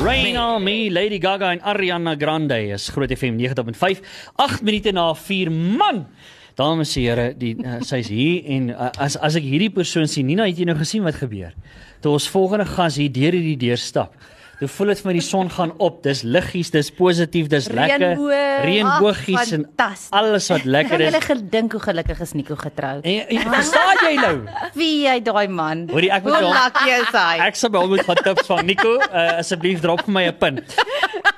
Rain on me, Lady Gaga en Ariana Grande is Groot FM 90.5. 8 minute na 4 man. Dames en here, die uh, sy's hier en uh, as as ek hierdie persoon sien, Nina, het jy nou gesien wat gebeur? Toe ons volgende gas hier deur hierdie deur stap. Toe voel dit vir my die son gaan op. Dis liggies, dis positief, dis lekker. Reënboog. Reënbogies en alles wat lekker Ek het is. hulle gedink hoe gelukkig is Nico getroud. En, verstaan jy nou? Wie hy daai man. Hoorie, ek moet wel- lucky is hy? Ek sal hom moet gaan tips van Nico, uh, asseblief drop vir my 'n pin.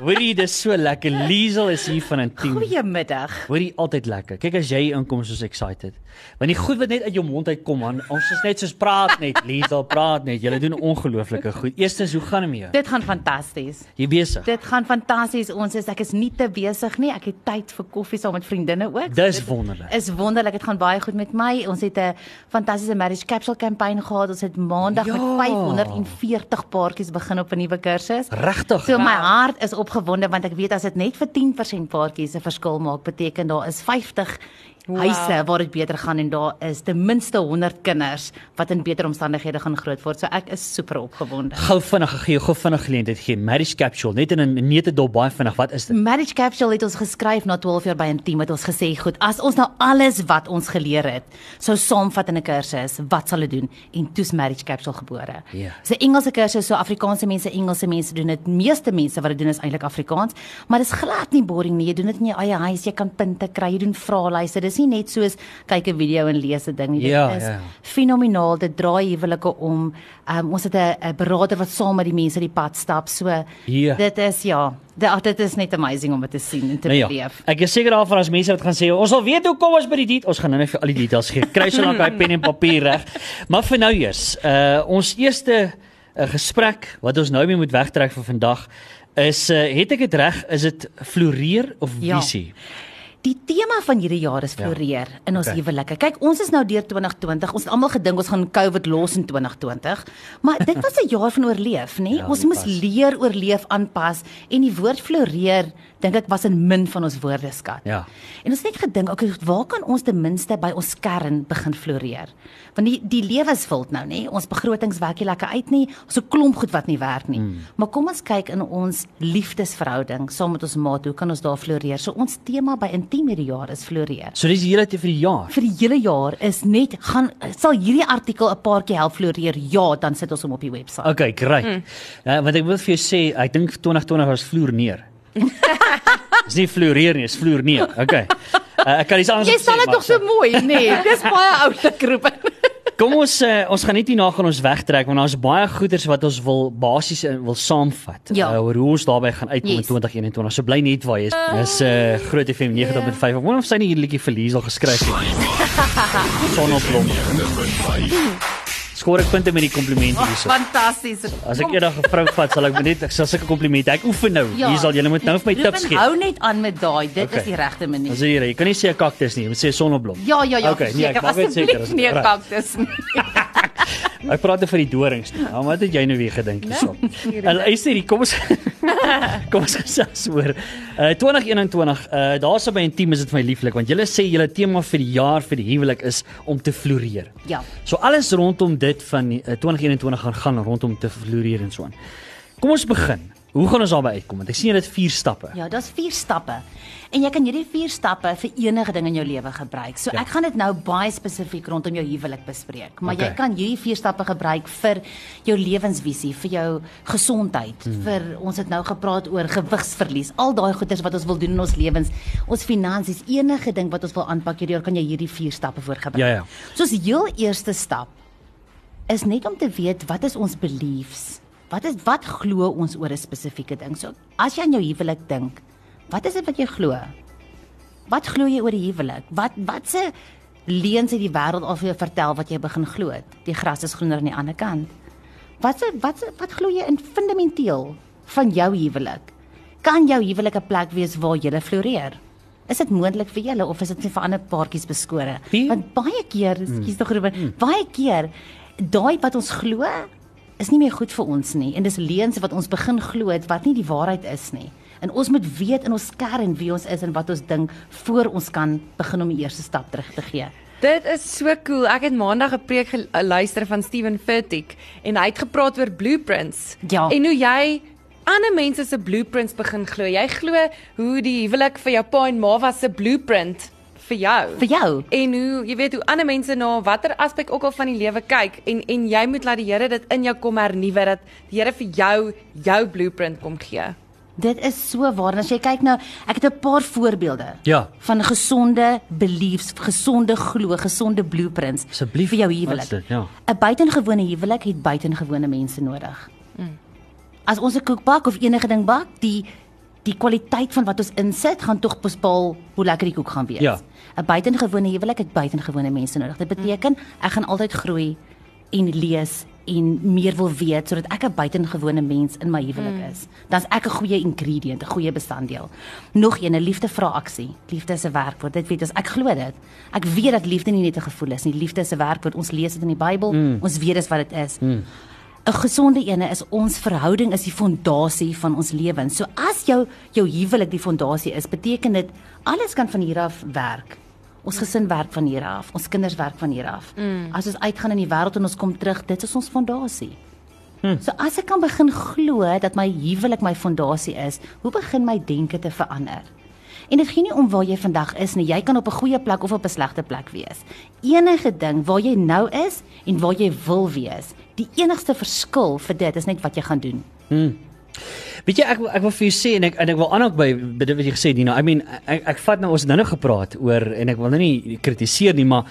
Hoorie, dis so lekker. Liesel is hier van 'n team. Goeiemiddag. Hoorie, altyd lekker. Kyk as jy inkom soos excited. Want die goed wat net uit jou mond uitkom man, ons is net soos praat net, Liesel praat net. Julle doen ongelooflike goed. Eerstens, hoe gaan dit met jou? Dit gaan fantasties. Jy besig? Dit gaan fantasties. Ons is ek is nie te besig nie. Ek het tyd vir koffie saam met vriendinne ook. Dis Dit wonderlik. Is wonderlik. Dit gaan baie goed met my. Ons het 'n fantastiese marriage capsule campaign gehad. Ons het maandag Ja. met 540 paartjies begin op 'n nuwe kursus. Regtig? So my hart is opgewonde want ek weet as dit net vir 10% paartjies 'n verskil maak, beteken daar is 50 wow. huise waar dit beter gaan en daar is ten minste 100 kinders wat in beter omstandighede gaan groot word. So ek is super opgewonde. Gou vinnig, gee gou vinnig geleentheid gee. Marriage capsule net in 'n neutedop baie vinnig. Wat is dit? Marriage Capsule het ons geskryf na 12 jaar by 'n team het ons gesê, goed, as ons nou alles wat ons geleer het, sou saamvat in 'n kursus, wat sal dit doen? En toe's Marriage Capsule gebore. Dis 'n Engelse kursus, so Afrikaanse mense, Engelse mense doen dit. Meeste mense wat dit doen is eintlik Afrikaans, maar dis glad nie boring nie. Jy doen dit in jou eie huis, jy kan punte kry, jy doen vraelyste. Dis nie net soos kyk 'n video en lees 'n ding nie. Dit Ja, is ja. fenomenaal. Dit draai huwelike om. Um, ons het 'n 'n beraader wat saam met die mense die pad stap. So Ja. dit is ja, dit, dit is net amazing om dit te sien en te Nou ja, beleef. ek is seker daarvan as mense wat gaan sê ons wil weet hoe kom ons by die dit ons gaan nou net vir al die details gee. Kry so lank daai pen en papier reg. Maar vir nou eers, uh ons eerste uh, gesprek wat ons nou mee moet wegtrek vir vandag is uh het ek dit reg, is dit floreer of Ja. Die tema van hierdie jaar is floreer ja. in ons Okay. huwelike. Kyk, ons is nou deur 2020. Ons het almal gedink ons gaan COVID los in 2020, maar dit was 'n jaar van oorleef, nê? Ja, ons moes leer oorleef, aanpas en die woord floreer dink ek was in min van ons woordeskat. Ja. En ons het net gedink, okay, waar kan ons ten minste by ons kern begin floreer? Want die die lewe is wild nou, nê? Ons begrotings werk nie lekker uit nie. Ons 'n klomp goed wat nie werk nie. Mm. Maar kom ons kyk in ons liefdesverhouding saam met ons maat, hoe kan ons daar floreer? So ons tema by intiem hierdie jaar is floreer. So dis die hele tyd vir die jaar. Vir die hele jaar is net gaan sal hierdie artikel 'n paartjie help floreer? Ja, dan sit ons hom op die webwerf. Okay, great. Mm. Uh, want ek wil vir jou sê, ek dink 2020 was vloer neer. Dis nie floreer nie, dis vloer neer. Okay. Uh, ek kan iets anders Jy op sal sê, dit nog so mooi? Nee, dis baie oulik roep. Kom ons uh, ons gaan net hierna gaan ons wegtrek want daar's baie goeders wat ons wil basies uh, wil saamvat Ja. uh, oor hoe ons daarbey gaan uitkom Yes. in 2021. So bly net waar jy is. Dis uh, Groot FM 90.5. Ek wonder of sy nie hierdie liedjie vir Liesel geskryf het. Sonneblom. Skoor ek punte met die komplimente hierso. Fantasties. As ek eendag 'n vrou vat, sal ek net ek sal sulke komplimente. Ek oefen nou. Ja. Hier sal jy moet nou vir my tips gee. Hou net aan met daai. Dit Okay. is die regte manier. As jy jy kan nie sê 'n kaktus nie, jy moet sê sonneblom. Ja ja ja. Okay, nee, ek maak net seker as 'n kaktus nie. Ek praat net vir die dorings. Nou, wat het jy nou weer gedink hierso? En luister hier, kom ons kom ons gesels oor uh 2021. Uh daar's by intiem is dit my lieflik want julle sê julle tema vir die jaar vir die huwelik is om te floreer. Ja. So alles rondom dit van uh, 2021 gaan gaan rondom te floreer en so aan. Kom ons begin. Hoe gaan ons daarby uitkom? Want ek sien jy het 4 stappe. Ja, daar's 4 stappe. En jy kan hierdie 4 stappe vir enige ding in jou lewe gebruik. So Ja. ek gaan dit nou baie spesifiek rondom jou huwelik bespreek, maar Okay. jy kan hierdie 4 stappe gebruik vir jou lewensvisie, vir jou gesondheid, Hmm. vir ons het nou gepraat oor gewigsverlies, al daai goeders wat ons wil doen in ons lewens, ons finansies, enige ding wat ons wil aanpak hierdie jaar kan jy hierdie 4 stappe voor gebruik. Ja, ja. So as heel eerste stap is net om te weet wat is ons beliefs? Wat is wat glo ons oor 'n spesifieke ding? So as jy aan jou huwelik dink, wat is dit wat jy glo? Wat glo jy oor die huwelik? Wat wat se leuns het die wêreld al vir jou vertel wat jy begin glo het? Die gras is groener aan die ander kant. Wat se wat se wat glo jy in fundamenteel van jou huwelik? Kan jou huwelik 'n plek wees waar jy floreer? Is dit moontlik vir julle of is dit net vir ander paartjies beskore? Wie- Want baie keer, skus tog Ruben, baie keer daai wat ons glo is nie meer goed vir ons nie en dis leuns wat ons begin glo het wat nie die waarheid is nie. En ons moet weet in ons kern wie ons is en wat ons dink voor ons kan begin om die eerste stap terug te gee. Dit is so cool. Ek het maandag 'n preek geluister van Steven Furtick en hy het gepraat oor blueprints. Ja. En hoe jy ander mense se blueprints begin glo. Jy glo hoe die huwelik vir jou pa en ma was se blueprint vir jou. Vir jou. En hoe jy weet hoe ander mense na watter aspek ook al van die lewe kyk en en jy moet laat die Here dit in jou kom hernuwe dat die Here vir jou jou blueprint kom gee. Dit is so waar. As jy kyk nou, ek het 'n paar voorbeelde Ja. van gesonde beliefs, gesonde glo, gesonde blueprints Asseblief, vir jou wat is huwelik. dit? Ja. 'n Buitengewone huwelik het buitengewone mense nodig. As ons 'n koek bak of enige ding bak, die die kwaliteit van wat ons insit gaan tog bepaal hoe lekker die koek gaan wees. Ja. 'n Buitengewone huwelik het buitengewone mense nodig. Dit beteken ek gaan altyd groei en lees en meer wil weet sodat ek 'n buitengewone mens in my huwelik mm. is. Dan's ek 'n goeie ingredient, 'n goeie bestanddeel. Nog een, 'n liefde vra aksie. Liefde is 'n werkwoord. Dit weet ons. Ek glo dit. Ek weet dat liefde nie net 'n gevoel is nie. Liefde is 'n werkwoord. Ons lees dit in die Bybel. Mm. Ons weet dis wat dit is. 'n Gesonde ene is ons verhouding is die fondasie van ons lewens. So as jou jou huwelik die fondasie is, beteken dit alles kan van hier af werk. Ons gesin werk van hier af, ons kinders werk van hier af. Mm. As ons uitgaan in die wêreld en ons kom terug, dit is ons fondasie. Hmm. So as ek kan begin glo dat my huwelik my fondasie is, hoe begin my denke te verander? En dit gee nie om waar jy vandag is nie. Jy kan op 'n goeie plek of op 'n slegte plek wees. Enige ding waar jy nou is en waar jy wil wees, die enigste verskil vir dit is net wat jy gaan doen. Weet jy ek wil- ek wil vir jou sê en ek en ek wil aanhou by by dit wat jy gesê het Dina. I mean ek ek vat nou ons het nou nog gepraat oor en ek wil nou nie kritiseer nie, maar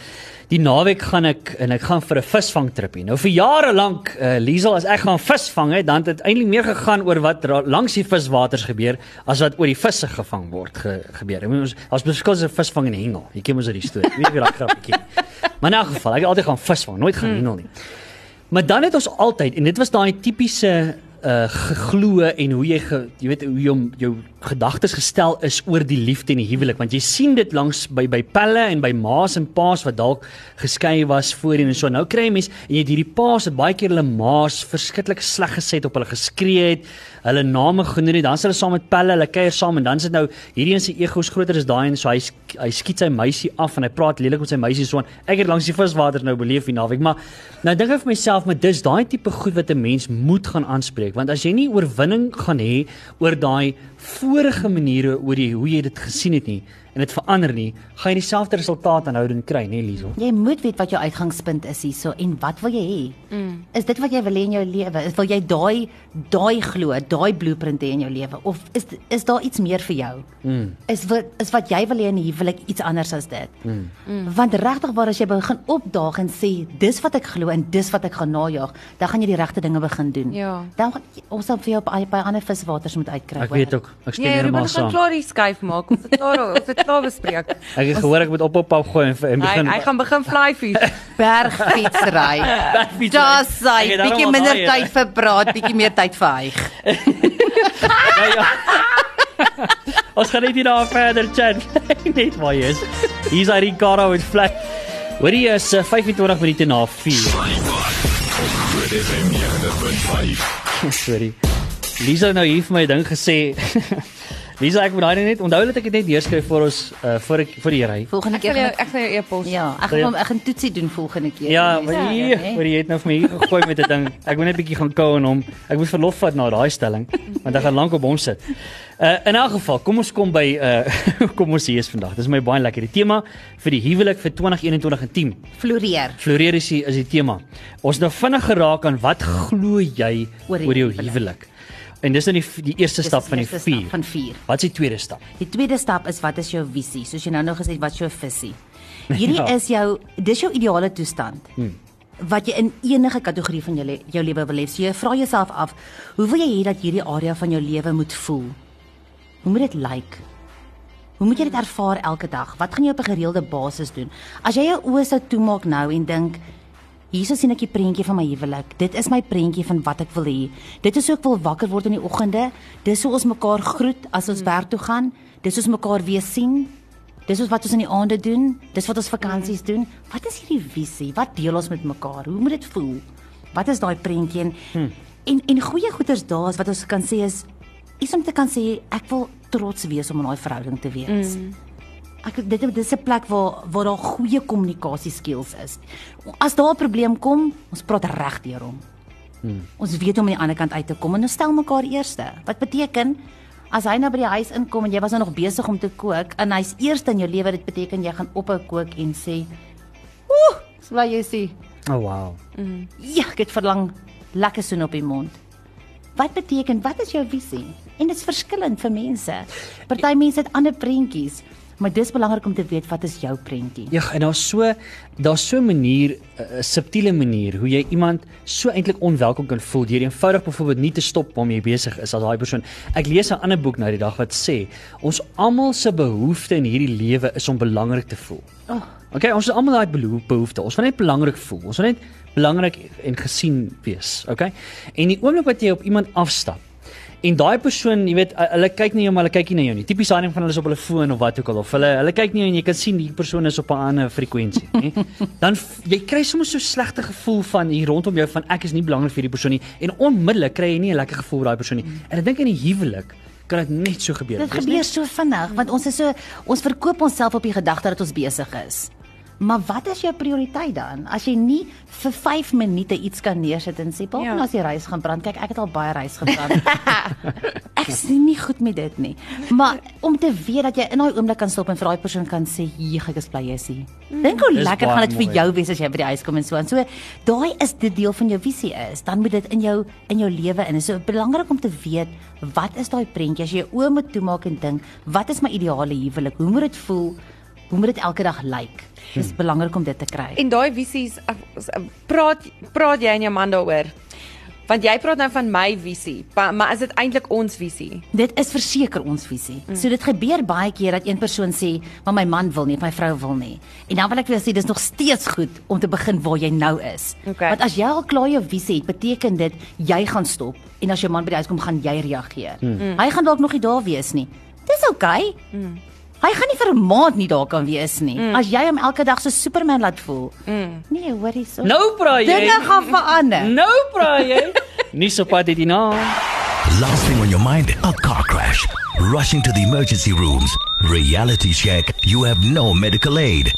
die naweek gaan ek en ek gaan vir 'n visvangtripie. Nou vir jare lank uh, Liesel as ek gaan visvang het, dan het dit eintlik meer gegaan oor wat langs die viswaters gebeur as wat oor die visse gevang word ge, gebeur. Ek bedoel ons as beskous 'n visvang en hengel. Jy ken mos uit die storie. Weet jy wie daai grappietjie. Maar in elk geval, ek het altyd gaan visvang, nooit gaan hengel nie. Maar dan het ons altyd en dit was daai tipiese uh geglo en hoe jy ge, jy weet hoe jy om jou gedagtes gestel is oor die liefde en die huwelik want jy sien dit langs by by pelle en by ma's en pa's wat dalk geskei was voorheen en so. Nou kry jy mense en jy het hierdie pa's wat baie keer hulle ma's verskriklik sleg gesê het op hulle geskree het hulle name genoem het dan is hulle saam met pelle hulle kuier saam en dan is dit nou hierdie een se egos groter as daai en so hy hy skiet sy meisie af en hy praat lelik met sy meisie so aan. Ek het langs die viswater nou beleef die naweek maar nou dink ek vir myself maar dis daai tipe goed wat 'n mens moet gaan aanspreek want as jy nie oorwinning gaan hê oor daai vorige maniere oor die hoe jy dit gesien het nie en dit verander nie gaan jy dieselfde resultaat aanhoudend kry nê Liesel Jy moet weet wat jou uitgangspunt is hierso en wat wil jy hê? Mm. Is dit wat jy wil hê in jou lewe? Is wil jy daai daai glo, daai blueprint hê in jou lewe of is is daar iets meer vir jou? Mm. Is wat is wat jy wil hê in 'n huwelik iets anders as dit? Mm. Mm. Want regtig waar as jy begin opdaag en sê dis wat ek glo en dis wat ek gaan najag, dan gaan jy die regte dinge begin doen. Ja. Dan gaan ons sal vir jou by, by ander viswaters moet uitkry. ek weet ook ek stem Nee, heeltemal Ruben gaan saam klaar die skuif maak. Ons het klaar ons het klaar bespreek. ek het gehoor ek moet op op pap gooi en, en Hy begin hy gaan begin fly fish. Bergfietsry. Bergfietsry. Daar sy Ek het daarom bietjie minder daai, tyd vir praat, bietjie meer tyd vir hyg. ja, ja. Ons gaan net hier daar verder chat. net waar jy is. Hier's hy Ricardo met Flat. Hoorie is uh, 25 minute na 4. Groot FM 90.5. Sorry. Lisa nou hier vir my ding gesê. Lisa, ek moet daai net onthou dat ek dit net neerskryf vir ons uh, voor ek vir die ry. Volgende keer ek ek gaan jou e-pos. Ja, ek gaan hom ek gaan toetsie doen volgende keer. Ja, maar hier, maar jy het nou vir my hier gegooi met 'n ding. Ek moet net 'n bietjie gaan kou en hom. Ek moet verlof vat na daai stelling, want ek gaan lank op hom sit. Uh in elk geval, kom ons kom by uh kom ons hier is vandag. Dis my baie lekker. Die tema vir die huwelik vir 2021 en 10. floreer. Floreer is die, is die tema. Ons het nou vinnig geraak aan wat glo jy Oor die oor jou huwelik. huwelik? En dis nou die die eerste stap van die eerste stap 4. Van 4. Wat is die tweede stap? Die tweede stap is wat is jou visie? Soos jy nou nog gesê het, wat is jou visie? Hierdie ja. is jou dis jou ideale toestand. Hmm. Wat jy in enige kategorie van jou le jou lewe wil hê. So jy vra jouself af, hoe wil jy hê dat hierdie area van jou lewe moet voel? Hoe moet dit lyk? Like? Hoe moet jy dit ervaar elke dag? Wat gaan jy op 'n gereelde basis doen? As jy jou oë sou toemaak nou en dink Hierso sien ek die prentjie van my huwelik. Dit is my prentjie van wat ek wil hê. Dit is hoe ek wil wakker word in die oggende. Dis hoe ons mekaar groet as ons werk toe gaan. Dis hoe ons mekaar weer sien. Dis is wat ons in die aande doen. Dis wat ons vakansies doen. Wat is hierdie visie? Wat deel ons met mekaar? Hoe moet dit voel? Wat is daai prentjie en hmm. en en goeie goeders daar is wat ons kan sê is iets om te kan sê ek wil trots wees om in daai verhouding te wees. Mm. Ek dit dit is 'n plek waar waar daar goeie kommunikasie skills is. As daar 'n probleem kom, ons praat reg deur hom. Hmm. Ons weet hoe om aan die ander kant uit te kom en ons stel mekaar eerste. Wat beteken as hy nou by die huis inkom en jy was nou nog besig om te kook en hy's eerste in jou lewe, dit beteken jy gaan ophou kook en sê, "Ooh, swaai jy sê." Oh wow. Ja, ek het verlang lekker soen op die mond. Wat beteken wat is jou visie? En dit is verskillend vir mense. Party mense het ander prentjies, maar dis belangrik om te weet wat is jou prentjie. Ja, en daar's so daar's so 'n manier, 'n subtiele manier hoe jy iemand so eintlik onwelkom kan voel deur eenvoudig byvoorbeeld nie te stop waarmee jy besig is as daai persoon. Ek lees 'n ander boek nou die dag wat sê ons almal se behoefte in hierdie lewe is om belangrik te voel. Oh, Okay, ons het almal daai beho- behoefte. Ons wil net belangrik voel. Ons wil net belangrik en gesien wees, okay? En die oomblik wat jy op iemand afstap en daai persoon, jy weet, hulle kyk nie jou maar hulle kyk nie na jou nie. Tipies daai ding van hulle is op hulle foon of wat ook al of hulle hulle kyk nie en jy kan sien die persoon is op 'n ander frekwensie, nê? Dan jy kry soms so slegte gevoel van hier rondom jou van ek is nie belangrik vir hierdie persoon nie en onmiddellik kry jy nie 'n lekker gevoel vir daai persoon nie. En ek dink in die huwelik kan dit net so gebeur. dit gebeur so vinnig want ons is so ons verkoop onsself op die gedagte dat ons besig is. Maar wat is jou prioriteit dan? As jy nie vir 5 minute iets kan neersit en sê, "Pap, Ja. nou as die reis gaan brand." Kyk, ek het al baie reis gebrand. ek is nie goed met dit nie. Maar om te weet dat jy in daai oomblik kan stop en vir daai persoon kan sê, "Hier, ek is bly jy is hier." Dink hoe lekker gaan dit vir jou wees as jy by die huis kom en so aan. So daai is dit deel van jou visie is. Dan moet dit in jou in jou lewe in. Dit is so belangrik om te weet wat is daai prentjie as jy jou oë moet toemaak en dink, wat is my ideale huwelik? Hoe moet dit voel? Hoe moet dit elke dag lyk? Dis belangrik om dit te kry. En daai visies s- praat praat jy en jou man daaroor? Want jy praat nou van my visie, maar is dit eintlik ons visie? Dit is verseker ons visie. Mm. So dit gebeur baie keer dat een persoon sê, "Maar my man wil nie, my vrou wil nie." En dan wil ek vir jou sê dis nog steeds goed om te begin waar jy nou is. Okay. Want as jy al klaar jou visie het, beteken dit jy gaan stop en as jou man by die huis kom, gaan jy reageer. Mm. Hy gaan dalk nog nie daar wees nie. Dis oukei. Okay. Mm. Hy gaan nie vir 'n maand nie daar kan wees nie. Mm. As jy hom elke dag so Superman laat voel. Mm. Nee, hoor hierso. Nou praat jy. Dinge gaan verander. Nou praat jy. Nie so pad dit nou. Last thing on your mind, a car crash. Rushing to the emergency rooms. Reality check, you have no medical aid.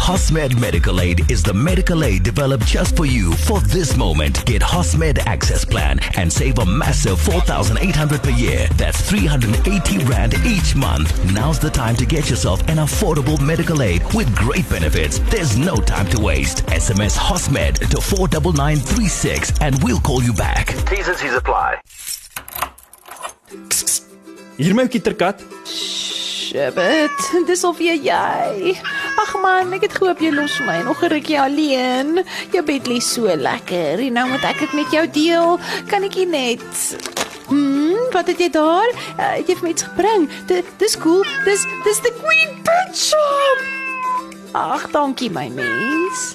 Hosmed Medical Aid is the medical aid developed just for you for this moment. Get Hosmed Access Plan and save a massive 4,800 per year. That's 380 Rand each month. Now's the time to get yourself an affordable medical aid with great benefits. There's no time to waste. SMS Hosmed to 49936 and we'll call you back. T's and C's apply. Hier my kitterkat. Shibbit, dis of jy jy. Ag man, ek het gehoop jy los my nog 'n rukkie alleen. Jou bed lê so lekker en nou moet ek dit met jou deel. Kan ek nie net Hmm, wat het jy daar? Uh, het jy vir my iets gebring? Dit dis cool. Dis dis the Queen Pet Shop. Ag, dankie my mens.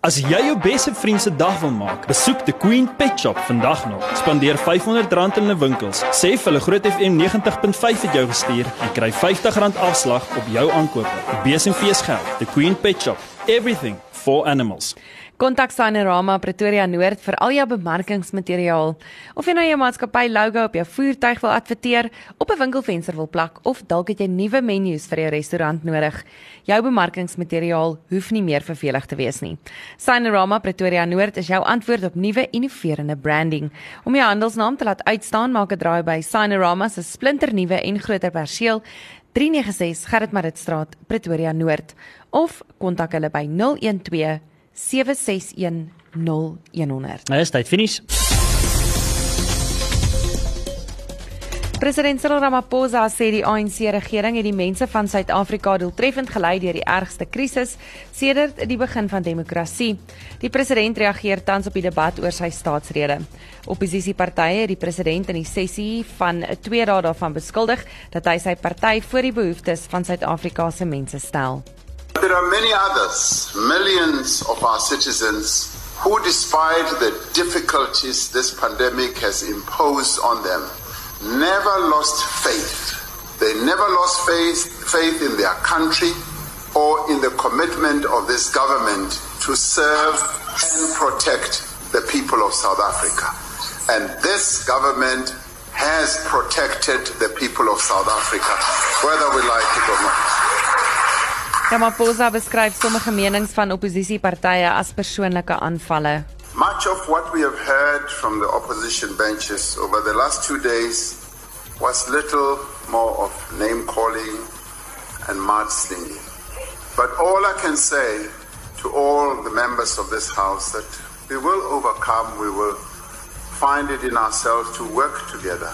As jy jou beste vriend se dag wil maak, besoek die Queen Pet Shop vandag nog. Spandeer R500 in hulle winkels. Sê vir hulle Groot FM 90.5 het jou gestuur en kry R50 afslag op jou aankope. Die besemfees geld. The Queen Pet Shop. Everything for animals. Kontak Sanerama Pretoria Noord vir al jou bemarkingsmateriaal. Of jy nou jou maatskappy logo op jou voertuig wil adverteer, op 'n winkelfenster wil plak of dalk het jy nuwe menus vir jou restaurant nodig. Jou bemarkingsmateriaal hoef nie meer vervelig te wees nie. Sanerama Pretoria Noord is jou antwoord op nuwe innoverende branding. Om jou handelsnaam te laat uitstaan, maak 'n draai by Sanerama se splinternuwe en groter perseel 396 Gerrit Maritstraat, Pretoria Noord of kontak hulle by 012 761 0100. Nou is tyd finies. President Cyril Ramaphosa sê die ANC regering het die mense van Suid-Afrika doeltreffend gelei deur die ergste krisis sedert die begin van demokrasie. Die president reageer tans op die debat oor sy staatsrede. Opposisiepartye het die president in die sessie van 'n 2 dae daarvan beskuldig dat hy sy party voor die behoeftes van Suid-Afrika se mense stel. There are many others, millions of our citizens, who, despite the difficulties this pandemic has imposed on them, never lost faith. They never lost faith, faith in their country or in the commitment of this government to serve and protect the people of South Africa. And this government has protected the people of South Africa, whether we like it or not. Ramaphosa beskryf sommige menings van opposisiepartye as persoonlike aanvalle. Much of what we have heard from the opposition benches over the last two days was little more of name calling and mudslinging. But all I can say to all the members of this House that we will overcome, we will find it in ourselves to work together.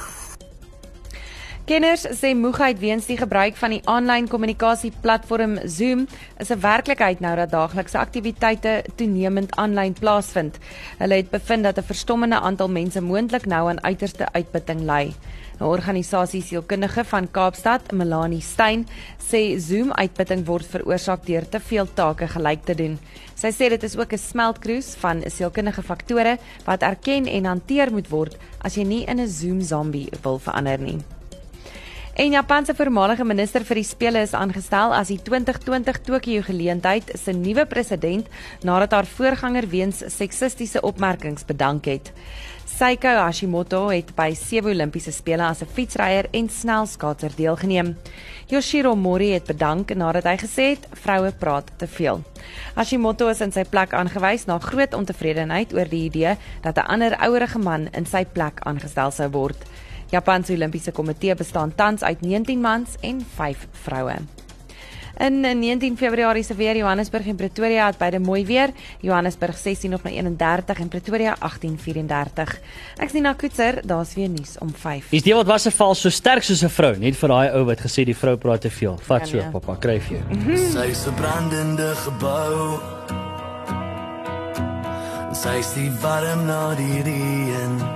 Kenners sê moegheid weens die gebruik van die aanlyn kommunikasieplatform Zoom is 'n werklikheid nou dat daaglikse aktiwiteite toenemend aanlyn plaasvind. Hulle het bevind dat 'n verstommende aantal mense moontlik nou aan uiterste uitputting ly. 'n Organisasie sielkundige van Kaapstad, Melanie Steyn, sê Zoom-uitputting word veroorsaak deur te veel take gelyk te doen. Sy sê dit is ook 'n smeltkroes van sielkundige faktore wat erken en hanteer moet word as jy nie in 'n Zoom-zombie wil verander nie. En Japan se voormalige minister vir die spele is aangestel as die 2020 Tokio geleentheid se nuwe president nadat haar voorganger weens seksistiese opmerkings bedank het. Seiko Hashimoto het by sewe Olimpiese spele as 'n fietsryer en snelskaatser deelgeneem. Yoshiro Mori het bedank nadat hy gesê het vroue praat te veel. Hashimoto is in sy plek aangewys na groot ontevredenheid oor die idee dat 'n ander ouerige man in sy plek aangestel sou word. Japan se Olimpiese Komitee bestaan tans uit 19 mans en 5 vroue. In 19 Februarie se weer Johannesburg en Pretoria het beide mooi weer. Johannesburg 16 of na 31 en Pretoria 1834. Ek's Nina Koetser, daar's weer nuus om 5. Dis die wat was 'n val so sterk soos 'n vrou, net vir daai ou wat gesê die vrou praat te veel. Vat so, Ja, nee. pappa, kryf jou. Sy is 'n brandende gebou. Sy is die warm na die reën.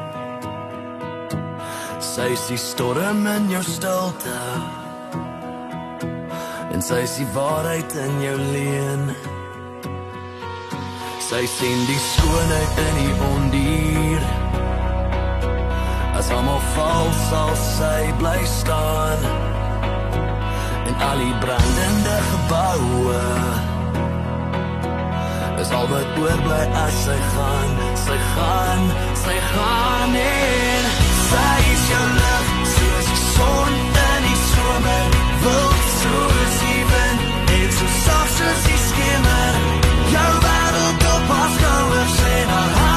Sy is die storm in jou stilte. En sy is die waarheid in jou leuen. Sy sien die skoonheid in die ondier. As almal val, sal sy bly staan in al die brandende geboue. Is al wat oorbly as sy gaan, sy gaan, sy gaan in. Sy is jou lig, soos die son in die somer, wild soos die wind, en so sag soos die skimmer. Jou wêreld op haar skouers en haar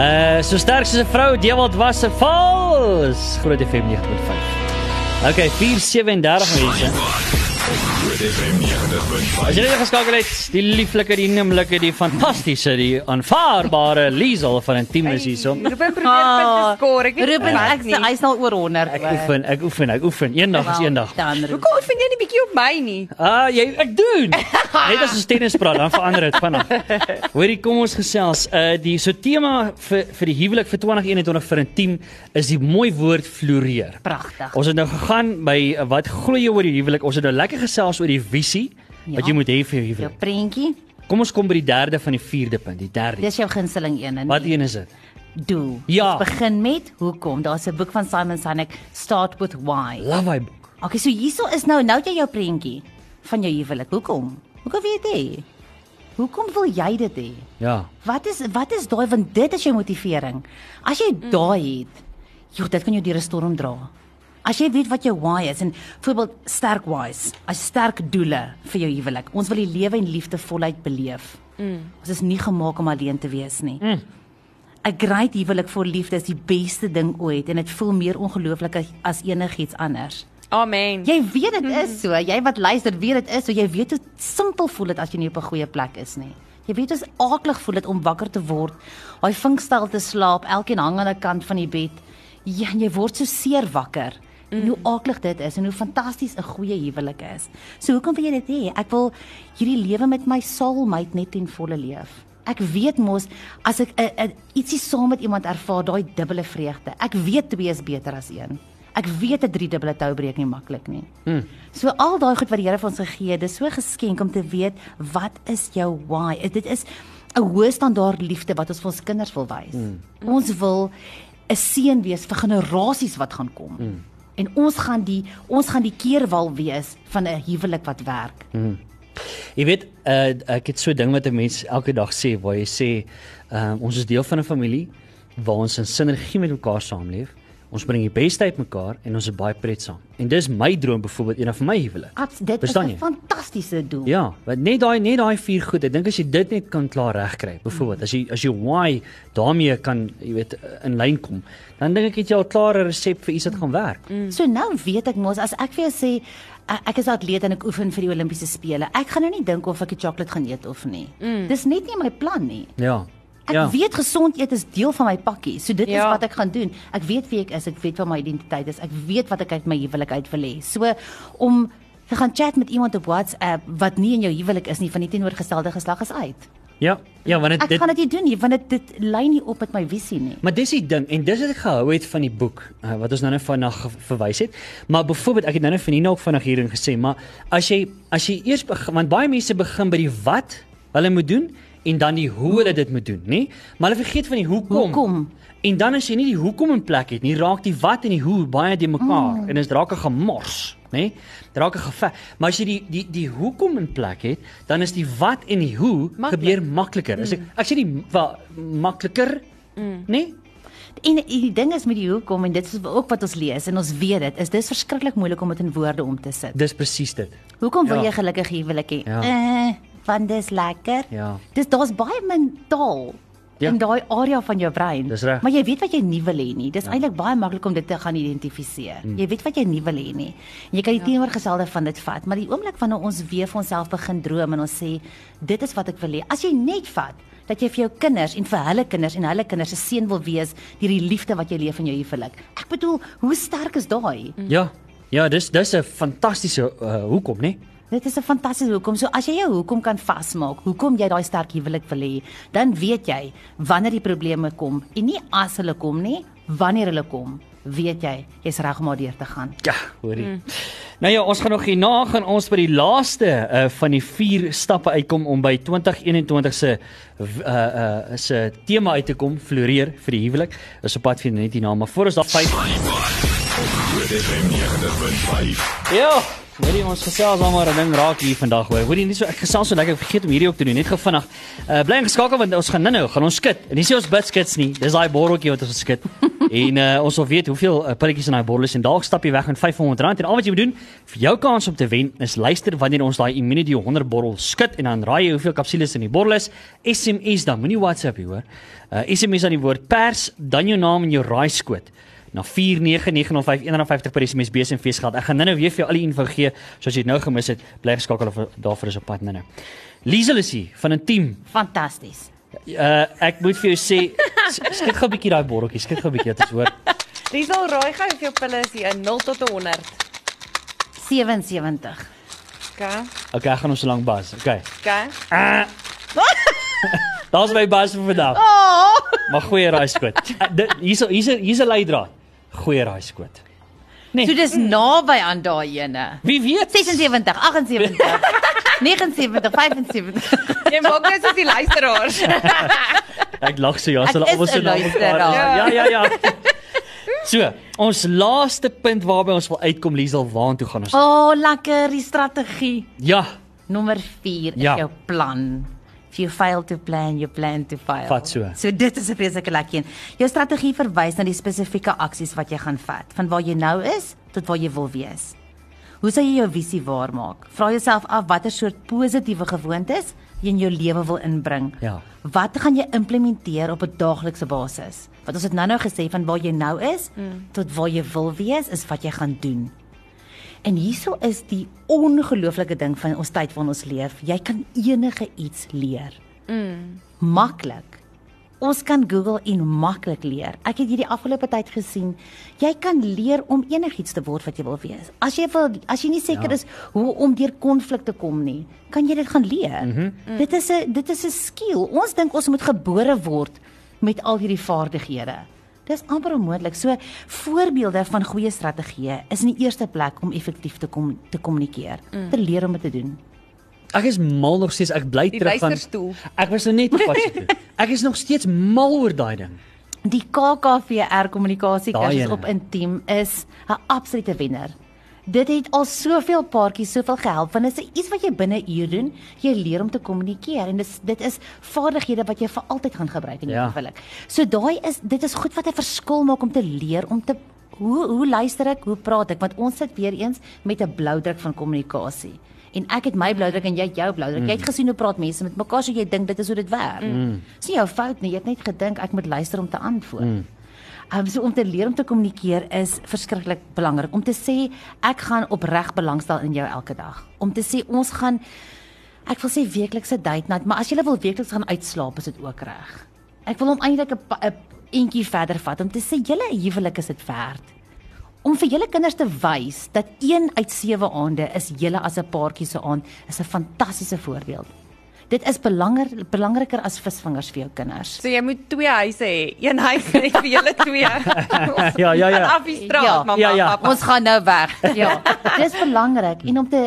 Uh so sterk soos 'n vrou, Dewald was 'n vals. Groot FM 90.5. Okay, 437 mense. Groot FM 90.5. As jy net geskakel het, die lieflike, die noemlike, die fantastiese, die aanvaarbare Liesel van Intiem is hierso. Ruben probeer punte skoor. Ek Ruben, wat ek nie. hy's nou oor 100. Ek oefen, ek oefen, ek oefen. Eendag is eendag. Hoekom vind jy nie bietjie op my nie? Ah, jy ek doen. Net as ons tennis praat, dan verander dit vinnig. Hoorie, kom ons gesels. Uh die so tema vir vir die huwelik vir 2021 vir 'n team is die mooi woord floreer. Pragtig. Ons het nou gegaan by wat glo jy oor die huwelik? Ons het nou lekker gesels oor die visie wat Ja. jy moet hê vir jou Jou huwelik. prentjie, Kom ons kom by die derde van die vierde punt, die derde. dis jou gunsteling een en Wat een is dit? doel. Ja. Ons begin met hoekom. Daar's 'n boek van Simon Sinek, Start with Why. Love hy boek. Okay, so hierso is nou nou jy jou prentjie van jou huwelik. Hoekom? Hoekom weet jy? Hoekom wil jy dit hê? Ja. Wat is wat is daai want dit is jou motivering. As jy mm. daai het, joh, dit kan jou deur 'n storm dra. As jy weet wat jou why is en byvoorbeeld sterk whys, as sterk doele vir jou huwelik. Ons wil die lewe en liefde voluit beleef. Mm. Ons is nie gemaak om alleen te wees nie. Mm. 'n Great huwelik vir liefde is die beste ding ooit en dit voel meer ongelooflik as- enigiets anders. Amen. Jy weet dit is so. Jy wat luister, weet dit is so. Jy weet hoe simpel voel dit as jy nie op 'n goeie plek is nie. Jy weet hoe aaklig voel dit om wakker te word, daai vinkstel te slaap, elkeen hang aan 'n kant van die bed. Ja, jy word so seer wakker. En hoe aaklig dit is en hoe fantasties 'n goeie huwelik is. So hoekom wil jy dit hê? Ek wil hierdie lewe met my soulmate net ten volle leef. Ek weet mos as ek 'n- 'n ietsie saam met iemand ervaar, daai dubbele vreugde. Ek weet twee is beter as een. Ek weet 'n drie dubbele tou breek nie maklik nie. Mm. So al daai goed wat die Here vir ons gegee het, dis so geskenk om te weet wat is jou why? Dit is 'n hoë standaard liefde wat ons vir ons kinders wil wys. Mm. Ons wil 'n seën wees vir generasies wat gaan kom. Mm. En ons gaan die ons gaan die keerwal wees van 'n huwelik wat werk. Mm. Jy weet, uh, ek het so 'n ding wat 'n mens elke dag sê waar jy sê, uh, ons is deel van 'n familie waar ons in sinergie met mekaar saamleef. Ons bring die beste uit mekaar en ons is baie pret saam. En dis my droom byvoorbeeld een van my huwelik. Abs dit Verstaan is? 'n fantastiese doel. Ja, want net daai net daai vier goed. Ek dink as jy dit net kan klaar regkry, byvoorbeeld as jy as jy why daarmee kan, jy weet, in lyn kom, dan dink ek het jy al klaar 'n resep vir iets wat gaan werk. So nou weet ek mos as ek vir jou sê ek is 'n atleet en ek oefen vir die Olimpiese spele. Ek gaan nou nie dink of ek die chocolate gaan eet of nie. Mm. Dis net nie my plan nie. Ja. Ek ja. weet gesond eet is deel van my pakkie. So dit ja. Is wat ek gaan doen. Ek weet wie ek is, ek weet wat my identiteit is. Ek weet wat ek uit my huwelik uit wil hê. So om te gaan chat met iemand op WhatsApp wat nie in jou huwelik is nie van die teenoorgestelde geslag is uit. Ja. Ja, want dit Ek gaan dit nie doen nie want dit dit lyn nie op met my visie nie. Maar dis die ding en dis wat ek gehou het van die boek uh, wat ons nou net vandag verwys het. Maar byvoorbeeld ek het nou net vir Nina ook vinnig hierin gesê, maar as jy as jy eers begin want baie mense begin by die wat hulle moet doen en dan die hoe hulle dit moet doen, nê? Maar hulle vergeet van die hoekom. Hoekom? En dan as jy nie die hoekom in plek het nie, raak die wat en die hoe baie de mekaar mm. en dit raak 'n gemors, nê? Dit raak 'n geveg. Maar as jy die die die hoekom in plek het, dan is die wat en die hoe Maklik. gebeur makliker. As ek ek sê die makliker, mm. nê? En die ding is met die hoekom en dit is ook wat ons lees en ons weet dit, is dis verskriklik moeilik om dit in woorde om te sit. Dis presies dit. Hoekom wil Ja. jy gelukkig huwelik hê? Ja. Eh, want dis lekker. Ja. Dis daar's baie min taal Ja. in daai area van jou brein. Dis reg. Maar jy weet wat jy nie wil hê nie. Dis ja. eintlik baie maklik om dit te gaan identifiseer. Mm. Jy weet wat jy nie wil hê nie. En jy kan die ja. teenoorgestelde van dit vat, maar die oomblik wanneer ons weer vir onsself begin droom en ons sê dit is wat ek wil hê. As jy net vat dat jy vir jou kinders en vir hulle kinders en hulle kinders se seën wil wees deur die liefde wat jy leef in jou huwelik. Ek bedoel, hoe sterk is daai? Mm. Ja. Ja, dis dis 'n fantastiese uh, hoekom, nê? Dit is 'n fantastiese hoekom. So as jy jou hoekom kan vasmaak, hoekom jy daai sterk huwelik wil hê, dan weet jy wanneer die probleme kom en nie as hulle kom nie, wanneer hulle kom, weet jy jy's reg om daardeur te gaan. Ja, hoorie. Mm. Nou ja, ons gaan nog hierna gaan ons by die laaste uh, van die vier stappe uitkom om by 2021 se uh uh se tema uit te kom, floreer vir die huwelik. Dis op pad vir net hierna, maar voor ons daar 5 Groot FM 90.5. Ja, hoorie ons gesels almal 'n ding raak hier vandag hoor. Hoorie nie so ek gesels so lekker ek vergeet om hierdie ook te doen, net gou vinnig. Uh bly ingeskakel want ons gaan nou-nou gaan ons skit. En nie ons bid skits nie. Dis daai borreltjie wat ons skit. en uh ons wil weet hoeveel uh, pilletjies in daai bottel is en dalk stap jy weg met R500 en al wat jy moet doen vir jou kans om te wen is luister wanneer ons daai Immunity 100 bottel skit en dan raai jy hoeveel kapsules in die bottel is. SMS dan, moenie WhatsApp hier hoor. Uh SMS aan die woord pers, dan jou naam en jou raaiskoot. Na 49905 R1.50 per SMS bes en feesgeld. Ek gaan nou-nou weer vir jou al die info gee, soos jy dit nou gemis het, bly geskakel of daarvoor is op pad nou-nou. Liesel is hier van 'n team. Fantasties. Uh ek moet vir jou sê s- skik gou 'n bietjie daai botteltjie, skik gou 'n bietjie dat ons hoor. Riesel raai gou hoeveel pille is hier, 0 tot 100. 77. Okay. Okay, ek gaan ons so lank bas. Okay. Okay. Daar's my bas vir vandag. Oh! Maar goeie raaiskoot. Uh, dit- Hier's hier's hier's 'n leidraad. Goeie raaiskoot. Nee. So dis naby aan daai ene. Wie weet? 76, 78, 79, 75. Jy maak net soos die luisteraars. Ek lag so ja, hulle is almal so na mekaar. luisteraar. Ja, ja, ja. So, ons laaste punt waarby ons wil uitkom, Liesel, waartoe gaan ons? O, oh, lekker die strategie. Ja, Nommer 4 is Ja. jou plan. If you fail to plan, you plan to fail. Vat so. So dit is 'n vreeslike lekker een. Jou strategie verwys na die spesifieke aksies wat jy gaan vat, van waar jy nou is tot waar jy wil wees. Hoe sal jy jou visie waarmaak? Vra jouself af watter soort positiewe gewoontes jy in jou lewe wil inbring. Ja. Wat gaan jy implementeer op 'n daaglikse basis? Wat ons het nou-nou gesê van waar jy nou is mm. tot waar jy wil wees is wat jy gaan doen. En hieso is die ongelooflike ding van ons tyd waarin ons leef. Jy kan enige iets leer. Mm. Maklik. Ons kan Google en maklik leer. Ek het hierdie afgelope tyd gesien, jy kan leer om enigiets te word wat jy wil wees. As jy wil as jy nie seker Ja. is hoe om deur konflik te kom nie, kan jy dit gaan leer. Mm -hmm. mm. Dit is 'n dit is 'n skill. Ons dink ons moet gebore word met al hierdie vaardighede. Dis amper onmoontlik. So voorbeelde van goeie strategieë is in die eerste plek om effektief te kom te kommunikeer, mm. te leer om dit te doen. ek is mal nog steeds. Ek bly terug van. Ek was nou net op pad toe. Ek is nog steeds mal oor daai ding. Die KKVR kommunikasie kursus op Intiem is 'n absolute wenner. Dit het al soveel paartjies soveel gehelp want dit is iets wat jy binne 'n uur doen. Jy leer om te kommunikeer en dis dit is vaardighede wat jy vir altyd gaan gebruik in jou Ja. huwelik. So daai is dit is goed wat 'n verskil maak om te leer om te hoe hoe luister ek, hoe praat ek want ons sit weer eens met 'n blou druk van kommunikasie. En ek het my blou druk en jy het jou blou druk. Mm. Jy het gesien hoe praat mense met mekaar so jy dink dit is hoe dit werk. Mm. Dis nie jou fout nie. Jy het net gedink ek moet luister om te antwoord. Mm. Um, so om te leer om te kommunikeer is verskriklik belangrik. Om te sê ek gaan opreg belangstel in jou elke dag. Om te sê ons gaan ek wil sê weeklikse date night, maar as jy wil weekliks gaan uitslaap, is dit ook reg. Ek wil hom eintlik 'n pa- 'n entjie verder vat om te sê julle huwelik is dit werd. Om vir julle kinders te wys dat 1 uit 7 aande is julle as 'n paartjie se aand is 'n fantastiese voorbeeld. Dit is belangrik belangriker as visvangers vir jou kinders. So jy moet twee huise hê. Een huis net vir julle twee. Ja, ja, ja. En af die straat, Ja, mamma, ja, ja. pappa. Ons gaan nou weg. Ja. Dis belangrik en om te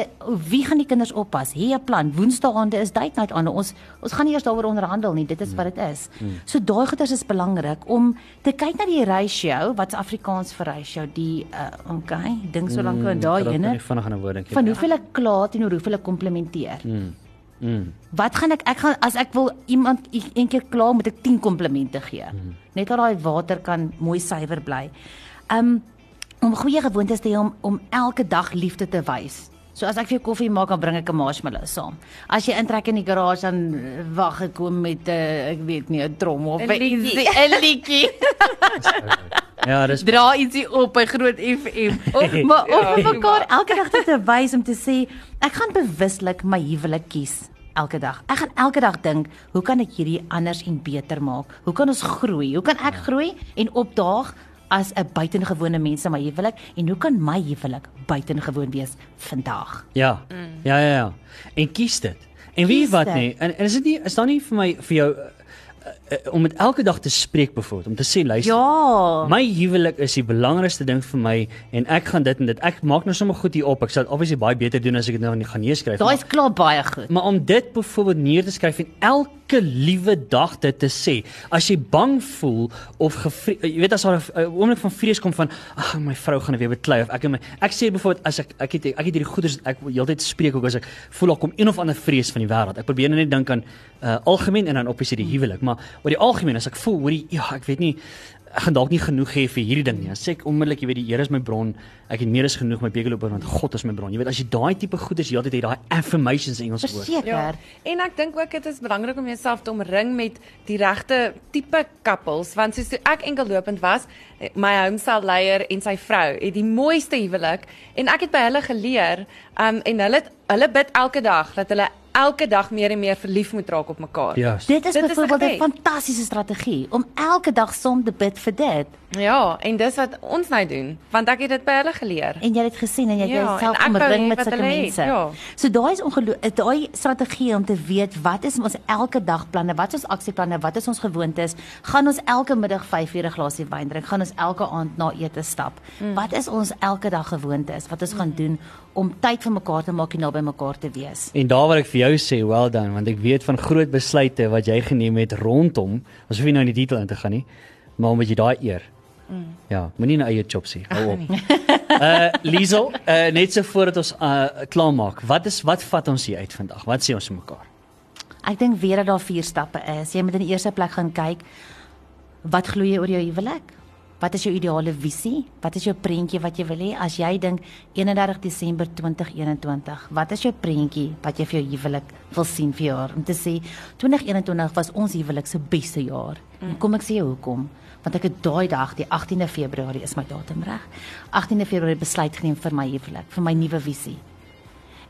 wie gaan die kinders oppas? Hê 'n plan. Woensdaande is date night aan. Ons ons gaan nie eers daaroor onderhandel nie. Dit is wat dit is. So daai goeders is belangrik om te kyk na die ratio, wat's Afrikaans vir ratio? Die uh okay, dink so lank oor daai Ek ene. vinnig aan 'n woord dink. Van hoeveel ek kla teenoor hoeveel ek komplimenteer. Mm. Wat gaan ek ek gaan as ek wil iemand een keer kla moet ek 10 komplimente gee. Mm. Net dat daai water kan mooi suiwer bly. Um om goeie gewoontes te hê om om elke dag liefde te wys. So as ek vir jou koffie maak dan bring ek 'n marshmallow saam. As jy intrek in die garage dan eh, wag ek kom met 'n uh, ek weet nie 'n trom of 'n liedjie. ietsie- 'n liedjie. Ja, dis Dra ietsie op by Groot FM. Of maar of Ja. mekaar elke dag te wys om te sê ek gaan bewuslik my huwelik kies elke dag. Ek gaan elke dag dink, hoe kan ek hierdie anders en beter maak? Hoe kan ons groei? Hoe kan ek groei en opdaag as 'n buitengewone mens in my huwelik en hoe kan my huwelik buitengewoon wees vandag? Ja. Ja, ja, ja. En kies dit. En wie Kies wat dit. nie. En, en is dit nie is daar nie vir my vir jou uh, om dit elke dag te spreek byvoorbeeld om te sê luister. Ja. My huwelik is die belangrikste ding vir my en ek gaan dit en dit. Ek maak nou sommer goed hier op. Ek sal dit obviously baie beter doen as ek dit nou nie gaan neerskryf. Daai is klaar baie goed. Maar om dit byvoorbeeld neer te skryf en elke liewe dag dit te sê. As jy bang voel of gevre- jy weet as daar 'n oomblik van vrees kom van ag my vrou gaan weer beklei of ek en my ek sê byvoorbeeld as ek ek het ek het hierdie goeders ek wil heeltyd spreek ook as ek voel daar kom een of ander vrees van die wêreld. Ek probeer nou net dink aan uh, algemeen en dan obviously die huwelik, maar oor die algemeen as ek voel hoorie ja, ek weet nie ek gaan dalk nie genoeg hê vir hierdie ding nie. Dan sê ek onmiddellik, jy weet die Here is my bron. Ek het meer as genoeg my bekerloper want God is my bron. Jy weet as jy daai tipe goeders heeltyd het, daai affirmations in Engels woord. Verseker. Ja. En ek dink ook dit is belangrik om jouself te omring met die regte tipe couples want soos ek enkellopend was, eh, my homestyle leier en sy vrou het die mooiste huwelik en ek het by hulle geleer um en hulle het- hulle bid elke dag dat hulle elke dag meer en meer verlief moet raak op mekaar. Ja. Dit is byvoorbeeld 'n fantastiese strategie om elke dag som te bid vir dit. Ja, en dis wat ons nou doen want ek het dit by hulle geleer. En jy het dit gesien en jy het Ja, jouself omring met sulke mense. ja. So daai is ongelooflik daai strategie om te weet wat is ons elke dag planne, wat is ons aksieplanne, wat is ons gewoontes? Gaan ons elke middag 5 ure 'n glasie wyn drink? Gaan ons elke aand na ete stap? Mm. Wat is ons elke dag gewoontes wat ons gaan doen om tyd vir mekaar te maak en naby mekaar te wees? En daar wil ek vir jou sê, well done, want ek weet van groot besluite wat jy geneem het rondom, ons hoef nie nou in die detail in te gaan nie, maar omdat jy daai eer. Mm. Ja, moenie nou eie chop sê. Hou op. Uh Liesel, uh net so voordat ons uh klaarmaak. Wat is wat vat ons hier uit vandag? Wat sê ons mekaar? Ek dink weer dat daar vier stappe is. Jy moet in die eerste plek gaan kyk wat glo jy oor jou huwelik? Wat is jou ideale visie? Wat is jou prentjie wat jy wil hê as jy dink 31 Desember 2021? Wat is jou prentjie wat jy vir jou huwelik wil sien vir jaar? Om te sê 2021 was ons huwelik se beste jaar. En kom ek sê jou hoekom? Want ek het daai dag, die 18de Februarie is my datum reg. 18de Februarie besluit geneem vir my huwelik, vir my nuwe visie.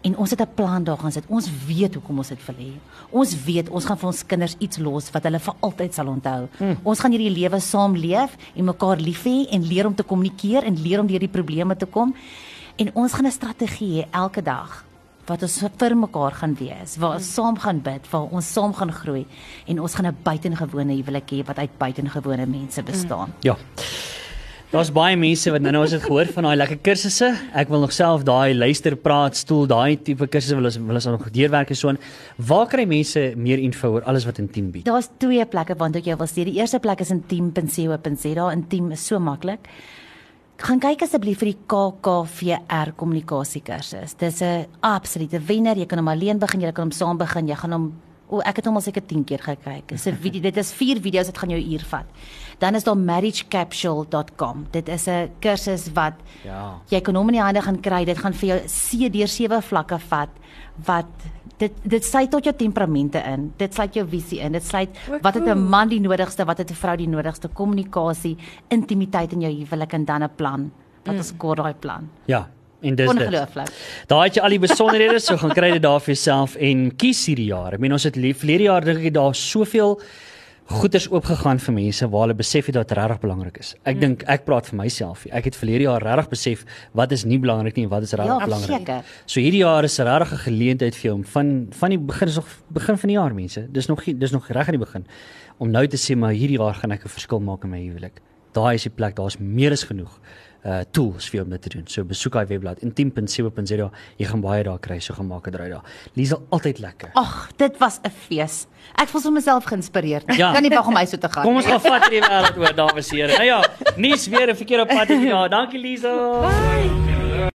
En ons het 'n plan daar gaan sit. Ons weet hoekom ons dit wil hê. Ons weet ons gaan vir ons kinders iets los wat hulle vir altyd sal onthou. Mm. Ons gaan hierdie lewe saam leef en mekaar lief hê en leer om te kommunikeer en leer om deur die probleme te kom. En ons gaan 'n strategie hê elke dag wat ons vir mekaar gaan wees, waar ons saam gaan bid, waar ons saam gaan groei en ons gaan 'n buitengewone huwelik hê wat uit buitengewone mense bestaan. Mm. Ja. Daar's baie mense wat nou-nou as dit gehoor van daai lekker kursusse. Ek wil nog self daai luister praat stoel, daai tipe kursusse wil ons wil ons nog deurwerk en so aan. Waar kry mense meer info oor alles wat Intiem bied? Daar's twee plekke waartoe ek jou wil stuur. Die eerste plek is intiem.co.za. Intiem is so maklik. Gaan kyk asseblief vir die KKVR kommunikasiekursus. Dis 'n absolute wenner. Jy kan hom alleen begin, jy kan hom saam begin. Jy gaan hom O, ek het hom al seker 10 keer gekyk. Dis 'n video, dit is 4 video's, dit gaan jou uur vat. Dan is daar marriagecapsule.com. Dit is 'n kursus wat Ja. jy kan hom in die hande gaan kry. Dit gaan vir jou se deur sewe vlakke vat wat dit dit sluit tot jou temperamente in. Dit sluit jou visie in. Dit sluit O, wat het 'n cool. man die nodigste, wat het 'n vrou die nodigste, kommunikasie, intimiteit in jou huwelik en dan 'n plan. Wat ons kort daai plan. Ja. En dis. Ongelooflik. Daar het jy al die besonderhede, so gaan kry dit daar vir jouself en kies hierdie jaar. Ek meen ons het lief verlede jaar dink ek daar soveel goeders oopgegaan vir mense waar hulle besef het dat dit regtig belangrik is. Ek dink ek praat vir myself. Ek het verlede jaar regtig besef wat is nie belangrik nie en wat is regtig Ja, belangrik. seker. So hierdie jaar is 'n regtig 'n geleentheid vir jou om van van die begin is nog begin van die jaar mense. Dis nog dis nog reg aan die begin om nou te sê maar hierdie jaar gaan ek 'n verskil maak in my huwelik. Daai is die plek, daar's meer as genoeg uh tools vir jou om dit te doen. So besoek daai webblad intiem.co.za. Jy gaan baie daar kry, so gemaak het ry daar. Liesel altyd lekker. Ag, dit was 'n fees. Ek voel so myself geïnspireerd. Ja. Kan nie wag om huis toe te gaan. Kom ons gaan vat hierdie wêreld oor, dames en here. Nou ja, nuus weer 'n verkeerde pad hier. Ja, dankie Liesel. Bye.